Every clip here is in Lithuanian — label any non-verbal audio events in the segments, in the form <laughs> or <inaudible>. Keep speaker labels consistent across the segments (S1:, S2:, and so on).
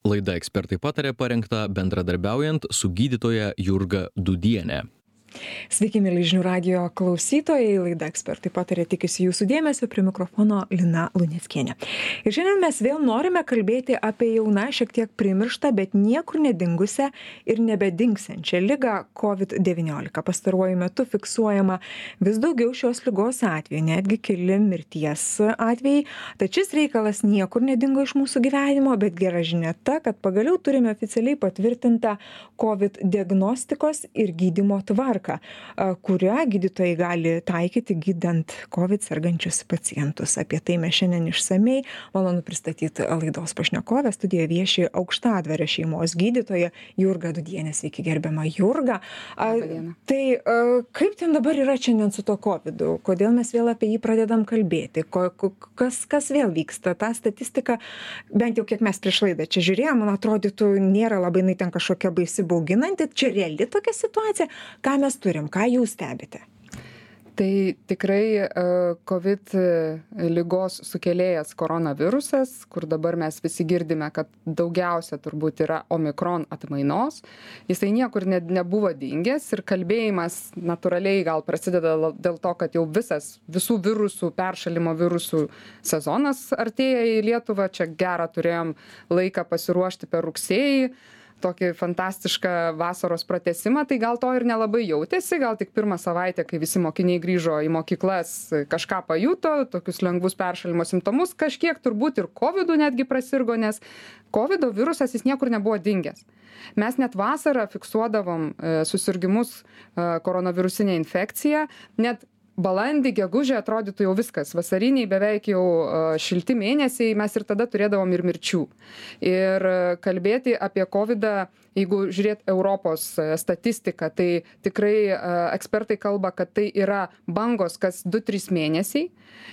S1: Laida ekspertai patarė parengta bendradarbiaujant su gydytoja Jurga Dudienė.
S2: Sveiki, mėly žinių radio klausytojai, laida ekspertai patarė tikisi jūsų dėmesio prie mikrofono Lina Lunieckienė. Ir šiandien mes vėl norime kalbėti apie jauna šiek tiek primirštą, bet niekur nedingusią ir nebedingsiančią lygą COVID-19. Pastaruoju metu fiksuojama vis daugiau šios lygos atvejų, netgi keli mirties atvejai. Tačiau šis reikalas niekur nedingo iš mūsų gyvenimo, bet gera žinia ta, kad pagaliau turime oficialiai patvirtintą COVID diagnostikos ir gydimo tvarką tvarką kurią gydytojai gali taikyti gydant covid sergančius pacientus. Apie tai mes šiandien išsamiai malonu pristatyt laidos pašnekovę. Studijoje vieši aukštadvario šeimos gydytoja jurga dūdienė sveiki gerbiama jurga. A tai kaip ten dabar yra šiandien su tuo kovidu kodėl mes vėl apie jį pradedam kalbėti? Ko kas kas vėl vyksta? Ta statistika bent jau kiek mes prieš laidą čia žiūrėjom man atrodytų nėra labai jinai ten kažkokia baisi bauginanti. Čia reali tokia situacija. Ką mes mes turim ką jūs stebite?
S3: Tai tikrai covid ligos sukėlėjas koronavirusas kur dabar mes visi girdime kad daugiausia turbūt yra omikron atmainos. Jisai niekur ne nebuvo dingęs ir kalbėjimas natūraliai gal prasideda dėl to kad jau visas visų virusų peršalimo virusų sezonas artėja į lietuvą. Čia gerą turėjom laiką pasiruošti per rugsėjį tokį fantastišką vasaros pratęsimą tai gal to ir nelabai jautėsi gal tik pirmą savaitę kai visi mokiniai grįžo į mokyklas kažką pajuto tokius lengvus peršalimo simptomus kažkiek turbūt ir kovidu netgi prasirgo nes kovido virusas jis niekur nebuvo dingęs. Mes net vasarą fiksuodavom e, susirgimus e, koronavirusine infekcija net balandį gegužę atrodytų jau viskas. Vasariniai beveik jau šilti mėnesiai mes ir tada turėdavom ir mirčių. Ir kalbėti apie kovidą jeigu žiūrėt europos statistiką tai tikrai ekspertai kalba kad tai yra bangos kas du trys mėnesiai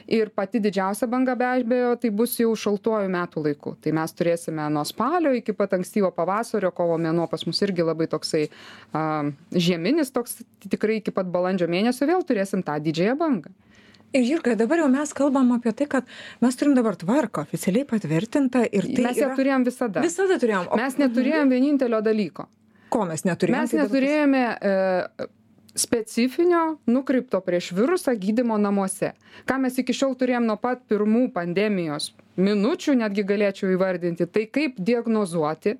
S3: ir pati didžiausia banga be abejo tai bus jau šaltuoju metų laiku. Tai mes turėsime nuo spalio iki pat ankstyvo pavasario kovo mėnuo pas mus irgi labai toksai a žieminis toks tikrai iki pat balandžio mėnesio vėl turėsim tą didžiąją bangą
S2: ir jurga dabar jau mes kalbam apie tai kad mes turim dabar tvarką oficialiai patvirtintą ir tai
S3: mes ją turėjom visada.
S2: Visada turėjom.
S3: Mes neturėjom vienintelio dalyko.
S2: Ko mes neturėjom?
S3: Mes neturėjome e, specifinio nukreipto prieš virusą gydymo namuose. Ką mes iki šiol turėjom nuo pat pirmų pandemijos minučių netgi galėčiau įvardinti tai kaip diagnozuoti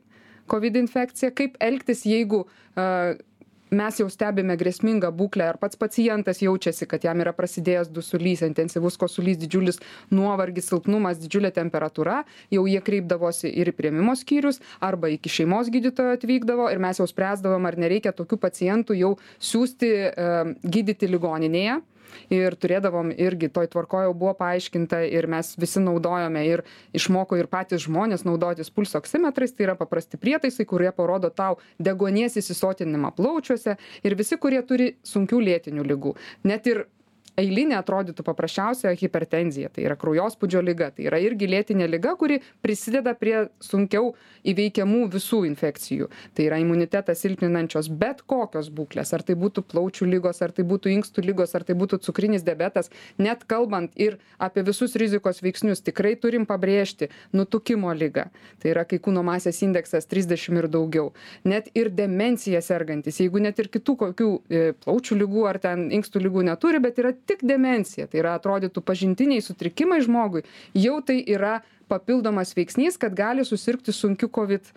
S3: covid infekciją kaip elgtis jeigu a mes jau stebime grėsmingą būklę ar pats pacientas jaučiasi kad jam yra prasidėjęs dusulys intensyvus kosulys didžiulis nuovargis silpnumas didžiulė temperatūra. Jau jie kreipdavosi ir į priėmimo skyrius arba iki šeimos gydytojo atvykdavo ir mes jau spręsdavom ar nereikia tokių pacientų jau siųsti gydyti ligoninėje ir turėdavom irgi toj tvarkoj jau buvo paaiškinta ir mes visi naudojome ir išmoko ir patys žmonės naudotis pulso oksimetrais tai yra paprasti prietaisai kurie parodo tau deguonies įsisotinimą plaučiuose ir visi kurie turi sunkių lėtinių ligų. Net ir eilinė atrodytų paprasčiausia hipertenzija. Tai yra kraujospūdžio liga tai yra irgi lėtinė liga kuri prisideda prie sunkiau įveikiamų visų infekcijų. Tai yra imunitetą silpninančios bet kokios būklės. Ar tai būtų plaučių ligos ar tai būtų inkstų ligos ar tai būtų cukrinis diabetas. Net kalbant ir apie visus rizikos veiksnius tikrai turim pabrėžti nutukimo ligą tai yra kai kūno masės indeksas trisdešim ir daugiau. Net ir demencija sergantys jeigu net ir kitų kokių e, plaučių ligų ar ten inkstų ligų neturi bet yra tik demencija tai yra atrodytų pažintiniai sutrikimai žmogui jau tai yra papildomas veiksnys kad gali susirgti sunkiu covid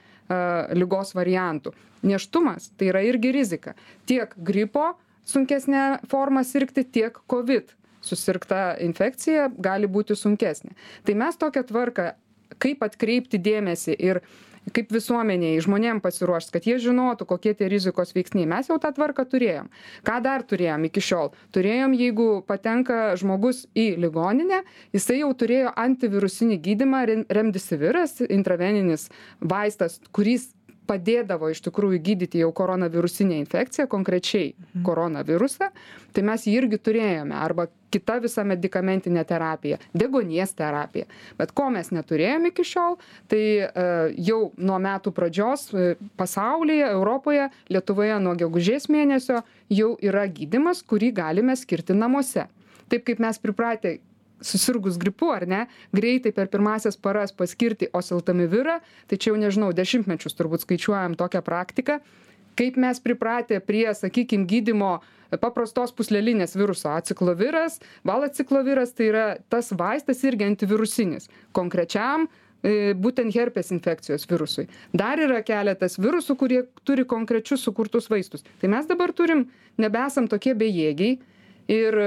S3: ligos variantu. Nėštumas tai yra irgi rizika. Tiek gripo sunkesne forma sirgti tiek covid susirgta infekcija gali būti sunkesnė. Tai mes tokią tvarką kaip atkreipti dėmesį ir kaip visuomenei žmonėm pasiruošt kad jie žinotų kokie tie rizikos veiksniai. Mes jau tą tvarką turėjom. Ką dar turėjom iki šiol? Turėjom jeigu patenka žmogus į ligoninę jisai jau turėjo antivirusinį gydymą remdisiviras intraveninis vaistas kuris padėdavo iš tikrųjų gydyti jau koronavirusinę infekciją konkrečiai mhm. koronavirusą tai mes jį irgi turėjome arba kita visa medikamentinė terapija deguonies terapija bet ko mes neturėjom iki šiol tai e, jau nuo metų pradžios e, pasaulyje europoje lietuvoje nuo gegužės mėnesio jau yra gydymas kurį galime skirti namuose taip kaip mes pripratę susirgus gripu ar ne greitai per pirmąsias paras paskirti oseltamivirą. Tai čia jau nežinau dešimtmečius turbūt skaičiuojam tokią praktiką. Kaip mes pripratę prie sakykim gydymo paprastos pūslelinės viruso? Acikloviras valacikloviras tai yra tas vaistas irgi antivirusinis. Konkrečiam e, būtent herpes infekcijos virusui. Dar yra keletas virusų kurie turi konkrečius sukurtus vaistus. Tai mes dabar turim nebesam tokie bejėgiai ir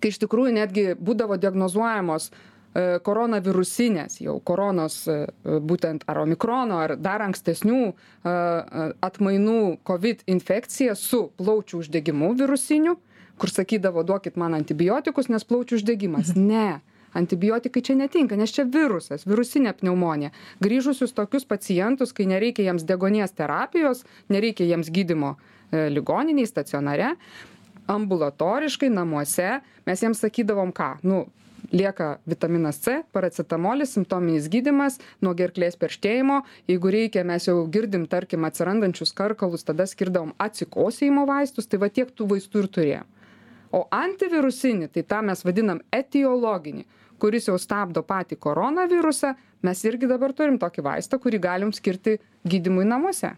S3: kai iš tikrųjų netgi būdavo diagnozuojamos e, koronavirusinės jau koronos e, būtent ar omikrono ar dar ankstesnių e, atmainų covid infekcija su plaučių uždegimu virusiniu kur sakydavo duokit man antibiotikus nes plaučių uždegimas
S2: Mhm.
S3: ne antibiotikai čia netinka nes čia virusas virusinė pneumonija grįžusius tokius pacientus kai nereikia jiems deguonies terapijos nereikia jiems gydymo ligoninėj stacionare ambulatoriškai namuose. Mes jiems sakydavom ką? Nu lieka vitaminas c paracetamolis simptominis gydymas nuo gerklės perštėjimo. Jeigu reikia mes jau girdim tarkim atsirandančius karkalus tada skirdavom atsikosėjimo vaistus tai va tiek tų vaistų ir turėjom. O antivirusinį tai tą mes vadinam etiologinį kuris jau stabdo patį koronavirusą mes irgi dabar turim tokį vaistą kurį galim skirti gydymui namuose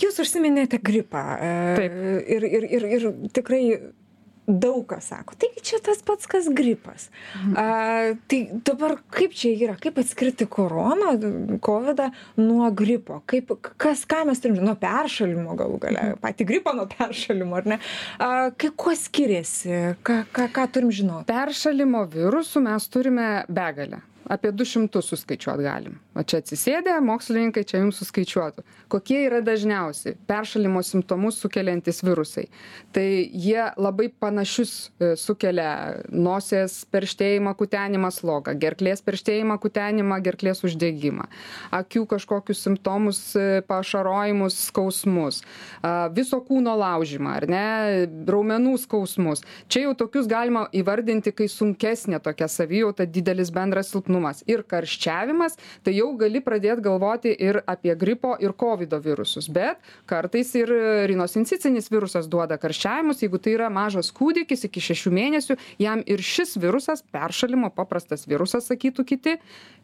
S2: Jūs užsiminėte gripą.
S3: Taip.
S2: Ir, ir, ir, ir tikrai daug kas sako, taigi čia tas pats, kas gripas. A, tai dabar kaip čia yra, kaip atskirti koroną, COVID nuo gripo, kaip, kas, ką mes turim, nuo peršalimo galų gale, patį gripą nuo peršalimo, ar ne? A, kai, kuo skiriasi, ką, ką, ką turim žinoti?
S3: peršalimo virusų mes turime begalę apie du šimtus suskaičiuot galim. Va čia atsisėdę mokslininkai čia jums suskaičiuotų. Kokie yra dažniausi peršalimo simptomus sukeliantys virusai? Tai jie labai panašius e, sukelia nosies perštėjimą kutenimą slogą gerklės perštėjimą kutenimą gerklės uždegimą akių kažkokius simptomus e, pašarojimus skausmus a, viso kūno laužymą ar ne raumenų skausmus. Čia jau tokius galima įvardinti kai sunkesnė tokia savijauta didelis bendras silpnumas ir karščiavimas tai jau gali pradėt galvoti ir apie gripo ir kovido virusus. Bet kartais ir rinosincicinis virusas duoda karščiavimus. Jeigu tai yra mažas kūdikis iki šešių mėnesių jam ir šis virusas peršalimo paprastas virusas sakytų kiti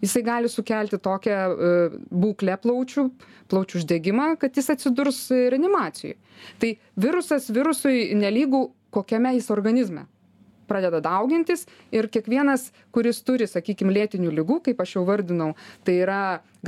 S3: jisai gali sukelti tokią e, būklę plaučių plaučių uždegimą kad jis atsidurs reanimacijoj. Tai virusas virusui nelygu kokiame jis organizme pradeda daugintis ir kiekvienas kuris turi sakykim lėtinių ligų kaip aš jau vardinau tai yra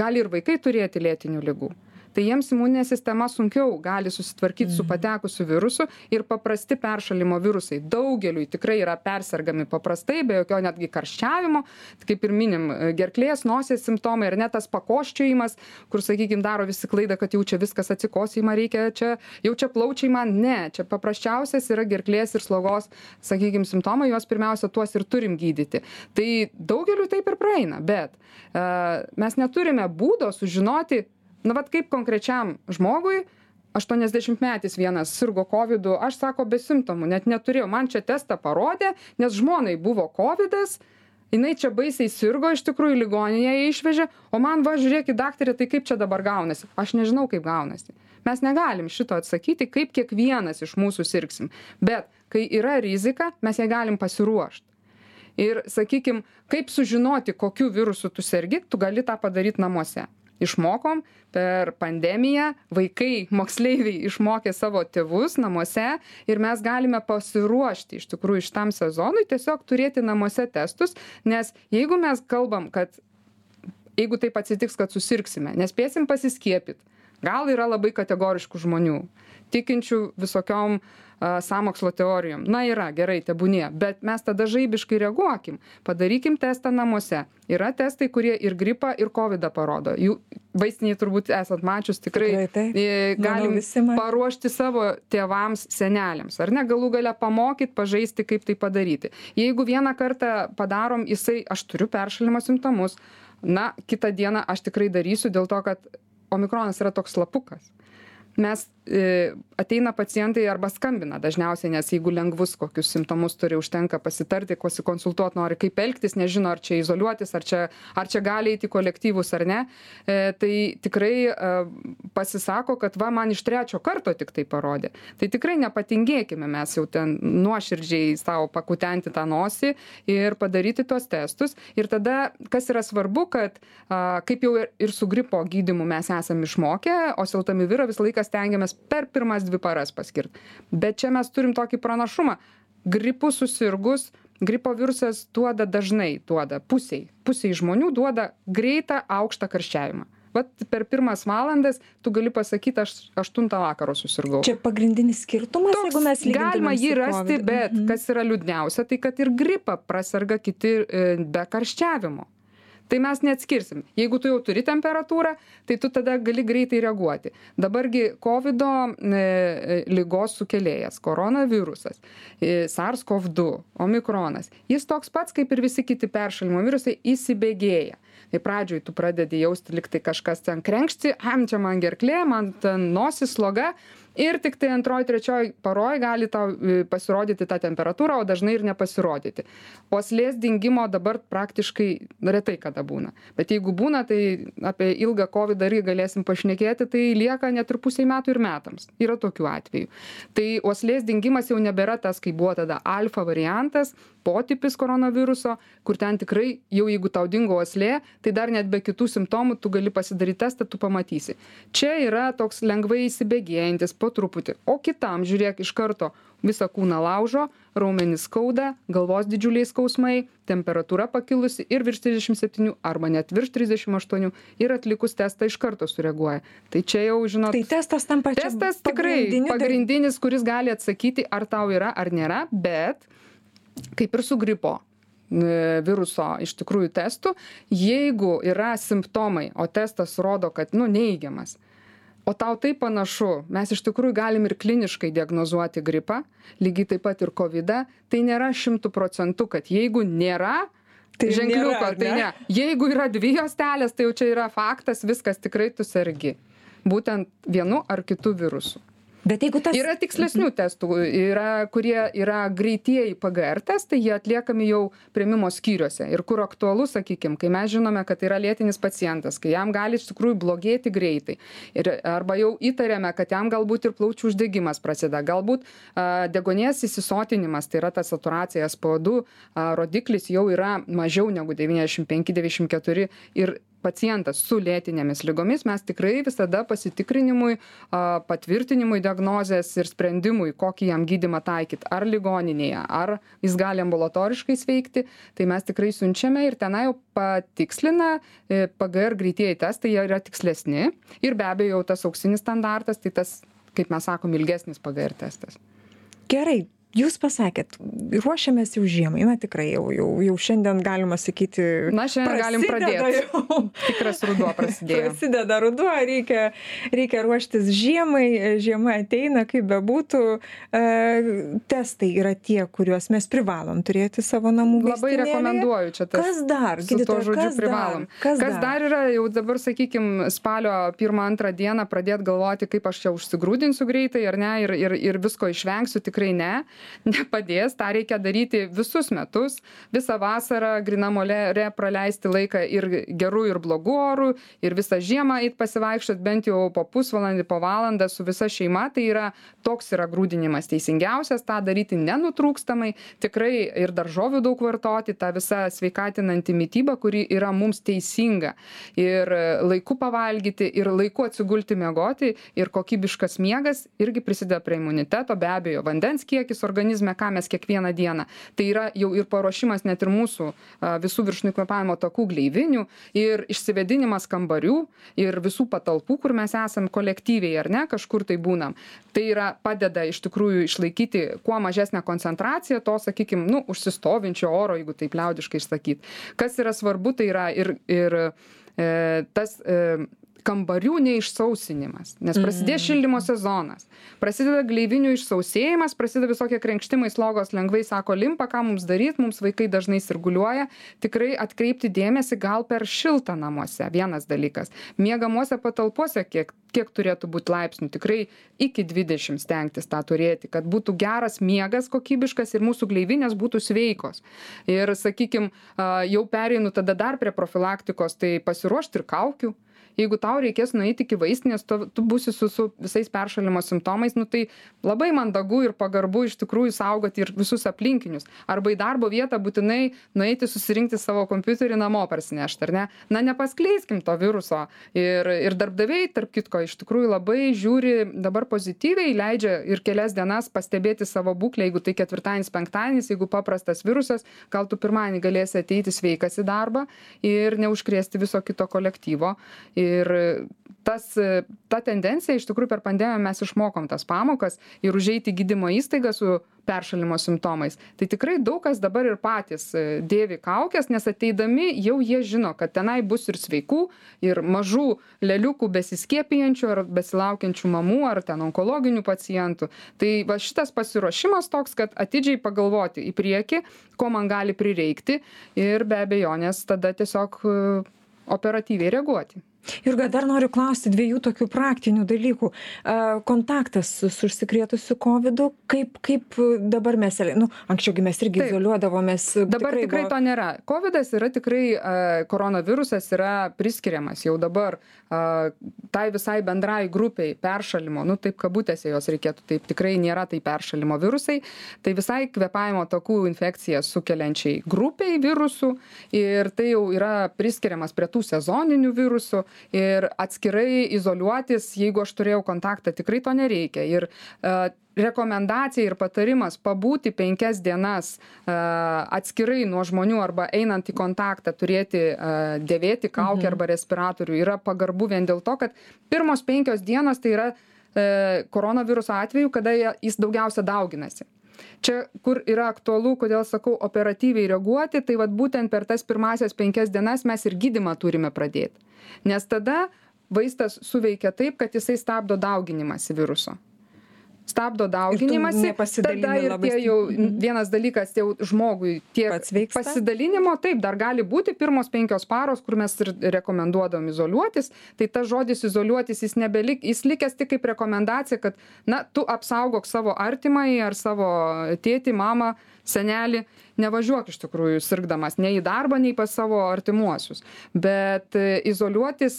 S3: gali ir vaikai turėti lėtinių ligų tai jiems imuninė sistema sunkiau gali susitvarkyt su patekusiu virusu ir paprasti peršalimo virusai. Daugeliui tikrai yra persergami paprastai be jokio netgi karščiavimo. Kaip ir minim gerklės nosies simptomai ar ne tas pakosčiojimas kur sakykim daro visi klaidą kad jau čia viskas atsikosėjimą reikia čia jau čia plaučiai man ne čia paprasčiausias yra gerklės ir slogos sakykim simptomai juos pirmiausia tuos ir turim gydyti. Tai daugeliui taip ir praeina bet a mes neturime būdo sužinoti na vat kaip konkrečiam žmogui aštuoniasdešimtmetis vienas sirgo kovidu aš sako be simptomų net neturėjau. Man čia testą parodė nes žmonai buvo kovidas jinai čia baisiai sirgo iš tikrųjų į ligoninę ją išvežė o man va žiūrėkit daktare tai kaip čia dabar gaunasi? Aš nežinau kaip gaunasi. Mes negalim šito atsakyti kaip kiekvienas iš mūsų sirgsim bet kai yra rizika mes jai galim pasiruošt. Ir sakykim kaip sužinoti kokiu virusu tu sergi tu gali tą padaryt namuose išmokom. Per pandemiją vaikai moksleiviai išmokė savo tėvus namuose ir mes galime pasiruošti iš tikrųjų šitam sezonui tiesiog turėti namuose testus nes jeigu mes kalbam kad jeigu taip atsitiks kad susirgsime nespėsim pasiskiepyt gal yra labai kategoriškų žmonių tikinčių visokiom a, sąmokslo teorijom. Na yra gerai tebūnie bet mes tada žaibiškai reaguokim. Padarykim testą namuose. Yra testai kurie ir gripą ir kovidą parodo. Jų vaistinėj turbūt esat mačius tikrai
S2: Tikrai
S3: e,
S2: Manau,
S3: galim
S2: matė.
S3: paruošti savo tėvams seneliams. Ar ne? Galų gale pamokyt pažaisti kaip tai padaryti. Jeigu vieną kartą padarom jisai aš turiu peršalimo simptomus na kitą dieną aš tikrai darysiu dėl to kad omikronas yra toks slapukas mes e, ateina pacientai arba skambina dažniausiai nes jeigu lengvus kokius simptomus turi užtenka pasitarti pasikonsultuot nori kaip elgtis nežino ar čia izoliuotis ar čia ar čia gali eit į kolektyvus ar ne e, tai tikrai e, pasisako kad va man iš trečio karto tiktai parodė. Tai tikrai nepatingėkime mes jau ten nuoširdžiai sau pakutenti tą nosį ir padaryti tuos testus. Ir tada kas yra svarbu kad kaip jau ir su gripo gydymu mes esam išmokę oseltamivirą visą laiką stengiamės per pirmas dvi paras paskirt. Bet čia mes turim tokį pranašumą. Gripu susirgus gripo virusas duoda dažnai duoda pusei pusei žmonių duoda greitą aukštą karščiavimą. Vat per pirmas valandas tu gali pasakyt aš aštuntą vakaro susirgau.
S2: Čia pagrindinis skirtumas, jeigu mes lygintumėm
S3: galima jį rasti bet
S2: Mhm.
S3: kas yra liūdniausia tai kad ir gripą praserga kiti e, be karščiavimo tai mes neatskirsim. Jeigu tu jau turi temperatūrą tai tu tada gali greitai reaguoti. Dabar gi kovido e, e, ligos sukėlėjas koronavirusas e, sars kov du omikronas jis toks pats kaip ir visi kiti peršalimo virusai įsibėgėja. Tai pradžioj tu pradedi jausti lyg tai kažkas ten krenkšti am čia man gerklė man ten nosis sloga ir tiktai antroj trečioj paroj gali tau e, pasirodyti ta temperatūra o dažnai ir nepasirodyti. Uoslės dingimo dabar praktiškai retai kada būna. Bet jeigu būna tai apie ilgą kovidą irgi galėsim pašnekėti tai lieka net ir pusei metų ir metams. Yra tokių atvejų. Tai uoslės dingimas jau nebėra tas kaip buvo tada. Alfa variantas potipis koronaviruso kur ten tikrai jau jeigu tau dingo uoslė tai dar net be kitų simptomų tu gali pasidaryt testą tu pamatysi. Čia yra toks lengvai įsibėgėjantis po truputį. O kitam žiūrėk iš karto visą kūną laužo raumenis skauda galvos didžiuliai skausmai temperatūra pakilusi ir virš trisdešim septynių arba net virš trisdešim aštuonių ir atlikus testą iš karto sureaguoja. Tai čia jau žinot
S2: Tai testas tampa
S3: testas tikrai pagrindinis kuris gali atsakyti ar tau yra ar nėra bet kaip ir su gripo e, viruso iš tikrųjų testų jeigu yra simptomai o testas rodo kad nu neigiamas o tau taip panašu mes iš tikrųjų galim ir kliniškai diagnozuoti gripą lygiai taip pat ir kovidą tai nėra šimtu procentų kad jeigu nėra
S2: Tai
S3: ženkliuko
S2: nėra,
S3: tai
S2: ne?
S3: ne. Jeigu yra dvi juostelės tai jau čia yra faktas viskas tikrai tu sergi. Būtent vienu ar kitu virusu
S2: Bet jeigu tas...
S3: Yra tikslesnių testų, yra, kurie yra greitieji PGR testai, jie atliekami jau prieimimo skyriuose. Ir kur aktualu, sakykime, kai mes žinome, kad yra lėtinis pacientas, kai jam gali iš tikrųjų blogėti greitai. Ir, arba jau įtarėme, kad jam galbūt ir plaučių uždegimas prasideda. Galbūt a, degonės įsisotinimas, tai yra ta saturacija SPO2 a, rodiklis jau yra mažiau negu 95-94 ir pacientas su lėtinėmis ligomis mes tikrai visada pasitikrinimui a, patvirtinimui diagnozės ir sprendimui kokį jam gydymą taikyt ar ligoninėje ar jis gali ambulatoriškai sveikti tai mes tikrai siunčiame ir tenai jau patikslina e, pgr greitieji testai jie yra tikslesni ir be abejo jau tas auksinis standartas tai tas kaip mes sakom ilgesnis pgr testas.
S2: Gerai, jūs pasakėt, ruošiamės jau žiemai, na tikrai jau, jau, jau šiandien galima sakyti.
S3: na šiandien galim pradėt
S2: jau.
S3: tikras ruduo prasidėjo
S2: Prasideda ruduo, reikia, reikia ruoštis žiemai, žiema ateina, kaip bebūtų. E, testai yra tie, kuriuos mes privalom turėti savo namų
S3: labai rekomenduoju čia tas
S2: Kas dar?
S3: su tuo
S2: Gydytoja,
S3: žodžiu
S2: kas
S3: privalom.
S2: Dar? Kas,
S3: Kas dar yra, jau dabar, sakykim, spalio pirmą, antrą dieną pradėt galvoti, kaip aš čia užsigrūdinsiu greitai ar ne, ir, ir, ir visko išvengsiu, tikrai ne, nepadės, tą reikia daryti visus metus, visą vasarą grinamolė praleisti laiką ir gerų, ir blogų orų, ir visą žiemą eit pasivaikščiot bent jau po pusvalandį, po valandą su visa šeima, tai yra toks yra grūdinimas. Teisingiausias, tą daryti nenutrūkstamai, tikrai ir daržovių daug vartoti, tą visą sveikatinantį mytybą, kuri yra mums teisinga. Ir laiku pavalgyti, ir laiku atsigulti miegoti, ir kokybiškas miegas irgi prisideda prie imuniteto, be abejo, vandens kiekis organizme, ką mes kiekvieną dieną. Tai yra jau ir paruošimas net ir mūsų visų viršnių kvepavimo takų gleivinių, ir išsivedinimas kambarių, ir visų patalpų, kur mes esam kolektyviai ar ne, kažkur tai būnam. Tai yra padeda iš tikrųjų išlaikyti kuo mažesnę koncentraciją to, sakykime, nu, užsistovinčio oro, jeigu taip liaudiškai išsakyti. Kas yra svarbu, tai yra ir, ir e, tas e, kambarių neišsausinimas, nes prasidės šildymo sezonas, prasideda gleivinių išsausėjimas, prasideda visokie krenkštimai, slogos lengvai sako limpa, ką mums daryti, mums vaikai dažnai sirguliuoja, tikrai atkreipti dėmesį gal per šiltą namuose, vienas dalykas. Miegamuose patalpose, kiek, kiek turėtų būti laipsnių, tikrai iki 20 stengtis tą turėti, kad būtų geras miegas kokybiškas ir mūsų gleivinės būtų sveikos. Ir, sakykime, jau pereinu tada dar prie profilaktikos, tai pasiruošti ir kaukių jeigu tau reikės nueit iki vaistinės tu tu būsi su su visais peršalimo simptomais nu tai labai mandagu ir pagarbu iš tikrųjų saugoti ir visus aplinkinius. Arba į darbo vietą būtinai nueiti susirinkti savo kompiuterį namo parsinešt ar ne? Na nepaskleiskim to viruso. Ir ir darbdaviai tarp kitko iš tikrųjų labai žiūri dabar pozityviai leidžia ir kelias dienas pastebėti savo būklę jeigu tai ketvirtadienis penktadienis jeigu paprastas virusas gal tu pirmadienį galėsi ateiti sveikas į darbą ir neužkrėsti viso kito kolektyvo ir tas ta tendencija iš tikrųjų per pandemiją mes išmokom tas pamokas ir užeit į gydymo įstaigą su peršalimo simptomais. Tai tikrai daug kas dabar ir patys dėvi kaukes nes ateidami jau jie žino kad tenai bus ir sveikų ir mažų lėliukų besiskiepijančių ar besilaukiančių mamų ar ten onkologinių pacientų. Tai va šitas pasiruošimas toks kad atidžiai pagalvoti į priekį ko man gali prireikti ir be abejonės tada tiesiog operatyviai reaguoti
S2: jurga dar noriu klausti dviejų tokių praktinių dalykų. A kontaktas su užsikrėtusiu kovidu kaip kaip dabar mes nu anksčiau gi mes irgi izoliuodavomės
S3: dabar tikrai to nėra. Kovidas yra tikrai a koronavirusas yra priskiriamas jau dabar a tai visai bendrai grupei peršalimo. Nu taip kabutėse juos reikėtų taip tikrai nėra tai peršalimo virusai. Tai visai kvėpavimo takų infekcijas sukeliančiai grupei virusų. Ir tai jau yra priskiriamas prie tų sezoninių virusų ir atskirai izoliuotis jeigu aš turėjau kontaktą tikrai to nereikia. Ir a rekomendacija ir patarimas pabūti penkias dienas a atskirai nuo žmonių arba einant į kontaktą turėti a dėvėti kaukę arba respiratorių yra pagarbu vien dėl to kad pirmos penkios dienos tai yra e koronaviruso atveju kada jis daugiausia dauginasi čia kur yra aktualu kodėl sakau operatyviai reaguoti tai vat būtent per tas pirmąsias penkias dienas mes ir gydymą turime pradėt. Nes tada vaistas suveikia taip kad jisai stabdo dauginimąsi viruso stabdo dauginimąsi tada ir tie jau vienas dalykas jau žmogui tiek pasidalinimo taip dar gali būti pirmos penkios paros kur mes ir rekomenduodavom izoliuotis tai tas žodis izoliuotis jis nebelik jis likęs tik kaip rekomendacija kad na tu apsaugok savo artimąjį ar savo tėtį mamą senelį nevažiuok iš tikrųjų sirgdamas nei į darbą nei pas savo artimuosius. Bet izoliuotis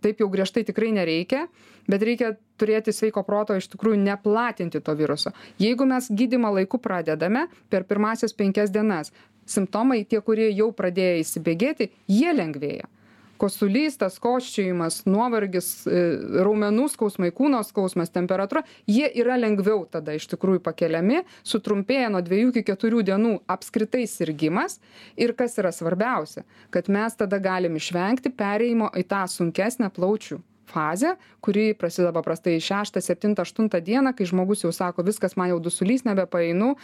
S3: taip jau griežtai tikrai nereikia bet reikia turėti sveiko proto iš tikrųjų neplatinti to viruso. Jeigu mes gydymą laiku pradedame per pirmąsias penkias dienas simptomai tie kurie jau pradėję įsibėgėti jie lengvėja. Kosulys tas kosčiojimas nuovargis raumenų skausmai kūno skausmas temperatūra jie yra lengviau tada iš tikrųjų pakeliami sutrumpėja nuo dviejų iki keturių dienų apskritai sirgimas. Ir kas yra svarbiausia kad mes tada galim išvengti perėjimo į tą sunkesnę plaučių fazę kuri prasideda paprastai šeštą septintą aštuntą dieną kai žmogus jau sako viskas man jau dusulys nebepaeinu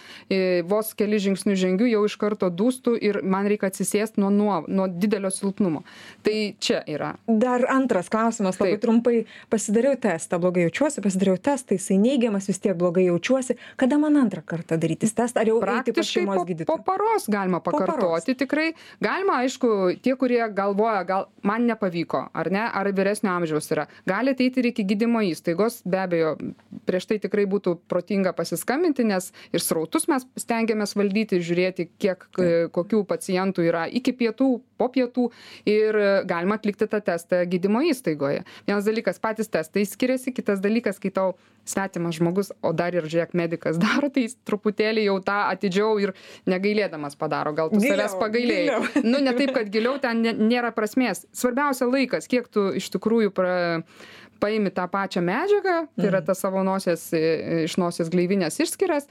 S3: vos kelis žingsnius žengiu jau iš karto dūstu ir man reik atsisėst nuo nuo nuo didelio silpnumo. Tai čia yra.
S2: Dar antras klausimas labai trumpai. Pasidariau testą blogai jaučiuosi pasidariau testą jisai neigiamas vis tiek blogai jaučiuosi. Kada man antrą kartą darytis testą? Ar jau eiti pas šeimos gydytoją?
S3: po paros galima pakartoti tikrai. Galima aišku tie kurie galvoja gal man nepavyko ar ne ar vyresnio amžiaus yra. Gali ateiti ir iki gydymo įstaigos. Be abejo prieš tai tikrai būtų protinga pasiskambinti nes ir srautus mes stengiamės valdyti žiūrėti kiek kokių pacientų yra iki pietų po pietų ir galima atlikti tą testą gydymo įstaigoje. Vienas dalykas patys testai skiriasi kitas dalykas kai tau svetimas žmogus o dar ir žiūrėk medikas <laughs> daro tai jis truputėlį jau tą atidžiau ir negailėdamas padaro. Gal tu savęs pagailėjai? <laughs> nu ne taip kad giliau ten nėra prasmės. Svarbiausia laikas kiek tu iš tikrųjų pra paimi tą pačią medžiagą tai yra tas savo nosies iš nosies gleivinės išskyras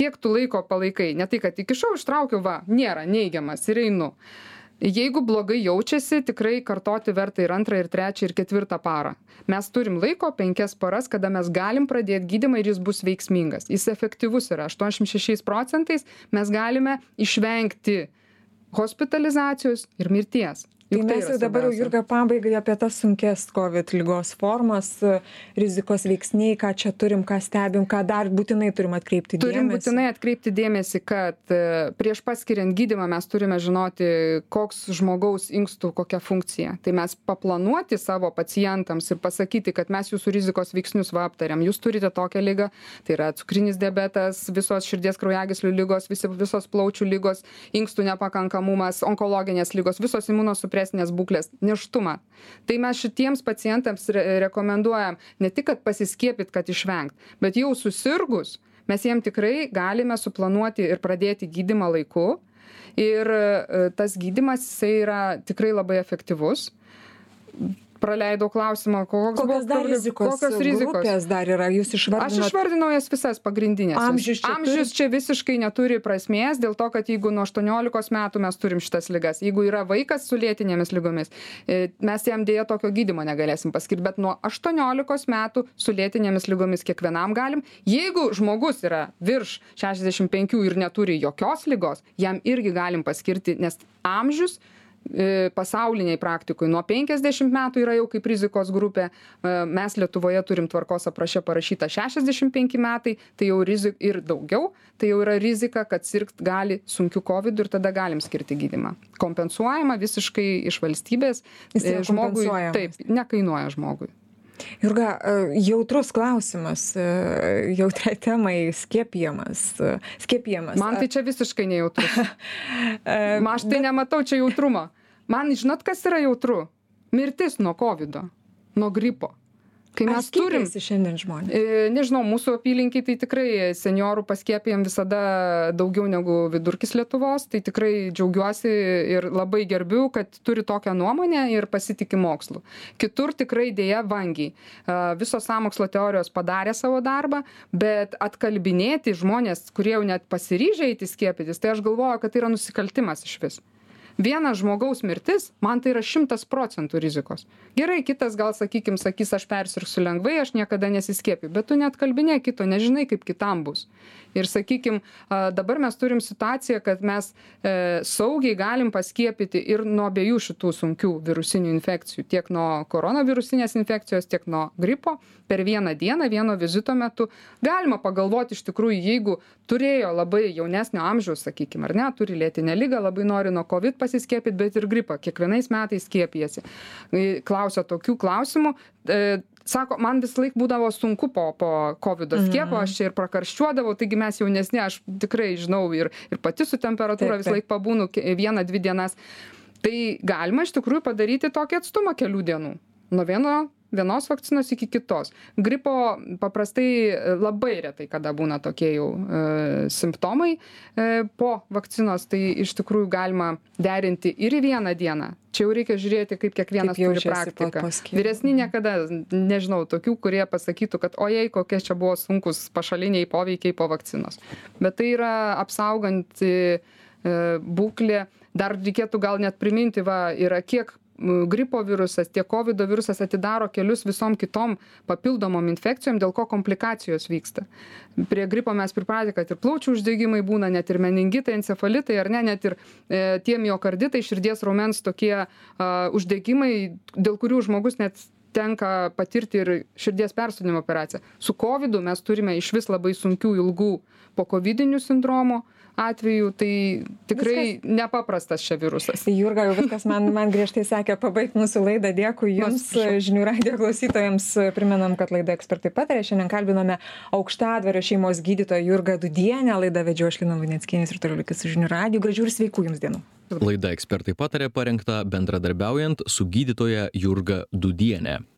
S3: kiek tu laiko palaikai. Ne tai kad įkišau ištraukiau va nėra neigiamas ir einu jeigu blogai jaučiasi tikrai kartoti verta ir antrą ir trečią ir ketvirtą parą. Mes turim laiko penkias paras kada mes galim pradėt gydymą ir jis bus veiksmingas. Jis efektyvus yra. Aštuoniasdešim šešiais procentais mes galime išvengti hospitalizacijos ir mirties
S2: tai mes jau dabar jau jurga pabaigai apie tas sunkias covid ligos formas rizikos veiksniai ką čia turim ką stebim ką dar būtinai turim atkreipti dėmesį.
S3: turim būtinai atkreipti dėmesį kad prieš paskiriant gydymą mes turime žinoti koks žmogaus inkstų kokia funkcija. Tai mes paplanuoti savo pacientams ir pasakyti kad mes jūsų rizikos veiksnius va aptarėm. Jūs turite tokią ligą tai yra cukrinis diabetas visos širdies kraujagyslių ligos visi visos plaučių ligos inkstų nepakankamumas onkologinės ligos visos imunosupresinės stresinės būklės nėštumą. Tai mes šitiems pacientams re rekomenduojam ne tik kad pasiskiepyt kad išvengt bet jau susirgus mes jiem tikrai galime suplanuoti ir pradėti gydymą laiku. Ir e, tas gydymas jisai yra tikrai labai efektyvus praleidau klausimą koks
S2: kokios dar rizikos
S3: kokios rizikos
S2: dar yra jūs
S3: Aš
S2: išvardinot
S3: išvardinau jas visas pagrindinės.
S2: Amžius čia
S3: Amžius čia visiškai neturi prasmės dėl to, kad jeigu nuo 18 metų mes turim šitas lygas, jeigu yra vaikas su lėtinėmis lygomis, e, mes jam dėja tokio gydimo negalėsim paskirti, bet nuo 18 metų su lėtinėmis lygomis kiekvienam galim. Jeigu žmogus yra virš 65 ir neturi jokios lygos, jam irgi galim paskirti, nes amžius e, pasaulinėj praktikoj nuo 50 metų yra jau kaip rizikos grupė, e, mes Lietuvoje turim tvarkos apraše parašyta 65 metai, tai jau rizik ir daugiau, tai jau yra rizika, kad sirgt gali sunkiu COVID ir tada galim skirti gydimą. Kompensuojama visiškai iš valstybės.
S2: Jis
S3: e, žmogui taip, nekainuoja žmogui.
S2: Jurga, e, jautrus klausimas, e, jautria temai skiepijamas. e, Skiepijamas.
S3: Man tai čia visiškai nejautrus. <laughs> Aš tai nematau čia jautrumo. Man, žinot, kas yra jautru? Mirtis nuo COVID, nuo gripo. Kai mes turim
S2: šiandien žmonės.
S3: E, Nežinau, mūsų apylinkiai tai tikrai seniorų paskiepijam visada daugiau negu vidurkis Lietuvos, tai tikrai džiaugiuosi ir labai gerbiu, kad turi tokią nuomonę ir pasitikė mokslu. Kitur tikrai dėja vangiai. A, Visos samokslo teorijos padarė savo darbą, bet atkalbinėti žmonės, kurie jau net pasiryžę eiti skiepytis, tai aš galvoju, kad tai yra nusikaltimas iš vis vienas žmogaus mirtis man tai yra šimtas procentų rizikos. Gerai kitas gal sakykim sakys aš persirgsiu lengvai aš niekada nesiskiepiju bet tu neatkalbinėk kito nežinai kaip kitam bus. Ir sakykim a, dabar mes turim situaciją kad mes e, saugiai galim paskiepyti ir nuo abiejų šitų sunkių virusinių infekcijų tiek nuo koronavirusinės infekcijos tiek nuo gripo. Per vieną dieną vieno vizito metu galima pagalvot iš tikrųjų jeigu turėjo labai jaunesnio amžiaus sakykim ar ne turi lėtinę ligą labai nori nuo covid pasiskiepyt bet ir gripą. Kiekvienais metais skiepijasi. Klausia tokių klausimų e, sako man visąlaik būdavo sunku po po kovido skiepo aš čia ir prakarščiuodavau taigi mes jaunesni aš tikrai žinau ir ir pati su temperatūra
S2: Taip,
S3: visąlaik pabūnu vieną dvi dienas. Tai galima iš tikrųjų padaryti tokį atstumą kelių dienų. Nuo vieno vienos vakcinos iki kitos. Gripo paprastai e, labai retai kada būna tokie jau e, simptomai e, po vakcinos tai iš tikrųjų galima derinti ir į vieną dieną. Čia jau reikia žiūrėti kaip kiekvienas
S2: Kaip
S3: turi praktiką. vyresni niekada nežinau tokių kurie pasakytų kad ojei kokie čia buvo sunkūs pašaliniai poveikiai po vakcinos. Bet tai yra apsauganti būklė. Dar reikėtų gal net priminti va yra kiek gripo virusas tiek kovido virusas atidaro kelius visom kitom papildomom infekcijom dėl ko komplikacijos vyksta. Prie gripo mes pripratę kad ir plaučių uždegimai būna net ir meningitai encefalitai ar ne net ir e, tie miokarditai širdies raumens tokie a, uždegimai dėl kurių žmogus net tenka patirti ir širdies persodinimo operaciją. Su kovidu mes turime išvis labai sunkių ilgų pokovidinių sindromų atvejų tai tikrai nepaprastas čia virusas
S2: Jurga jau viskas man, man griežtai sakė pabaigti mūsų laidą. Dėkui Jums, žinių radio klausytojams. Primenam, kad laida ekspertai patarė. Šiandien kalbinome aukštadvario šeimos gydytoją Jurgą Dudienę. Laidą vedžiau aš Lina Lunieckienės ir toliau likit su žinių radio. Gražių ir sveikų Jums dienų.
S1: Laida ekspertai patarė parengta bendradarbiaujant su gydytoja Jurga Dudienė.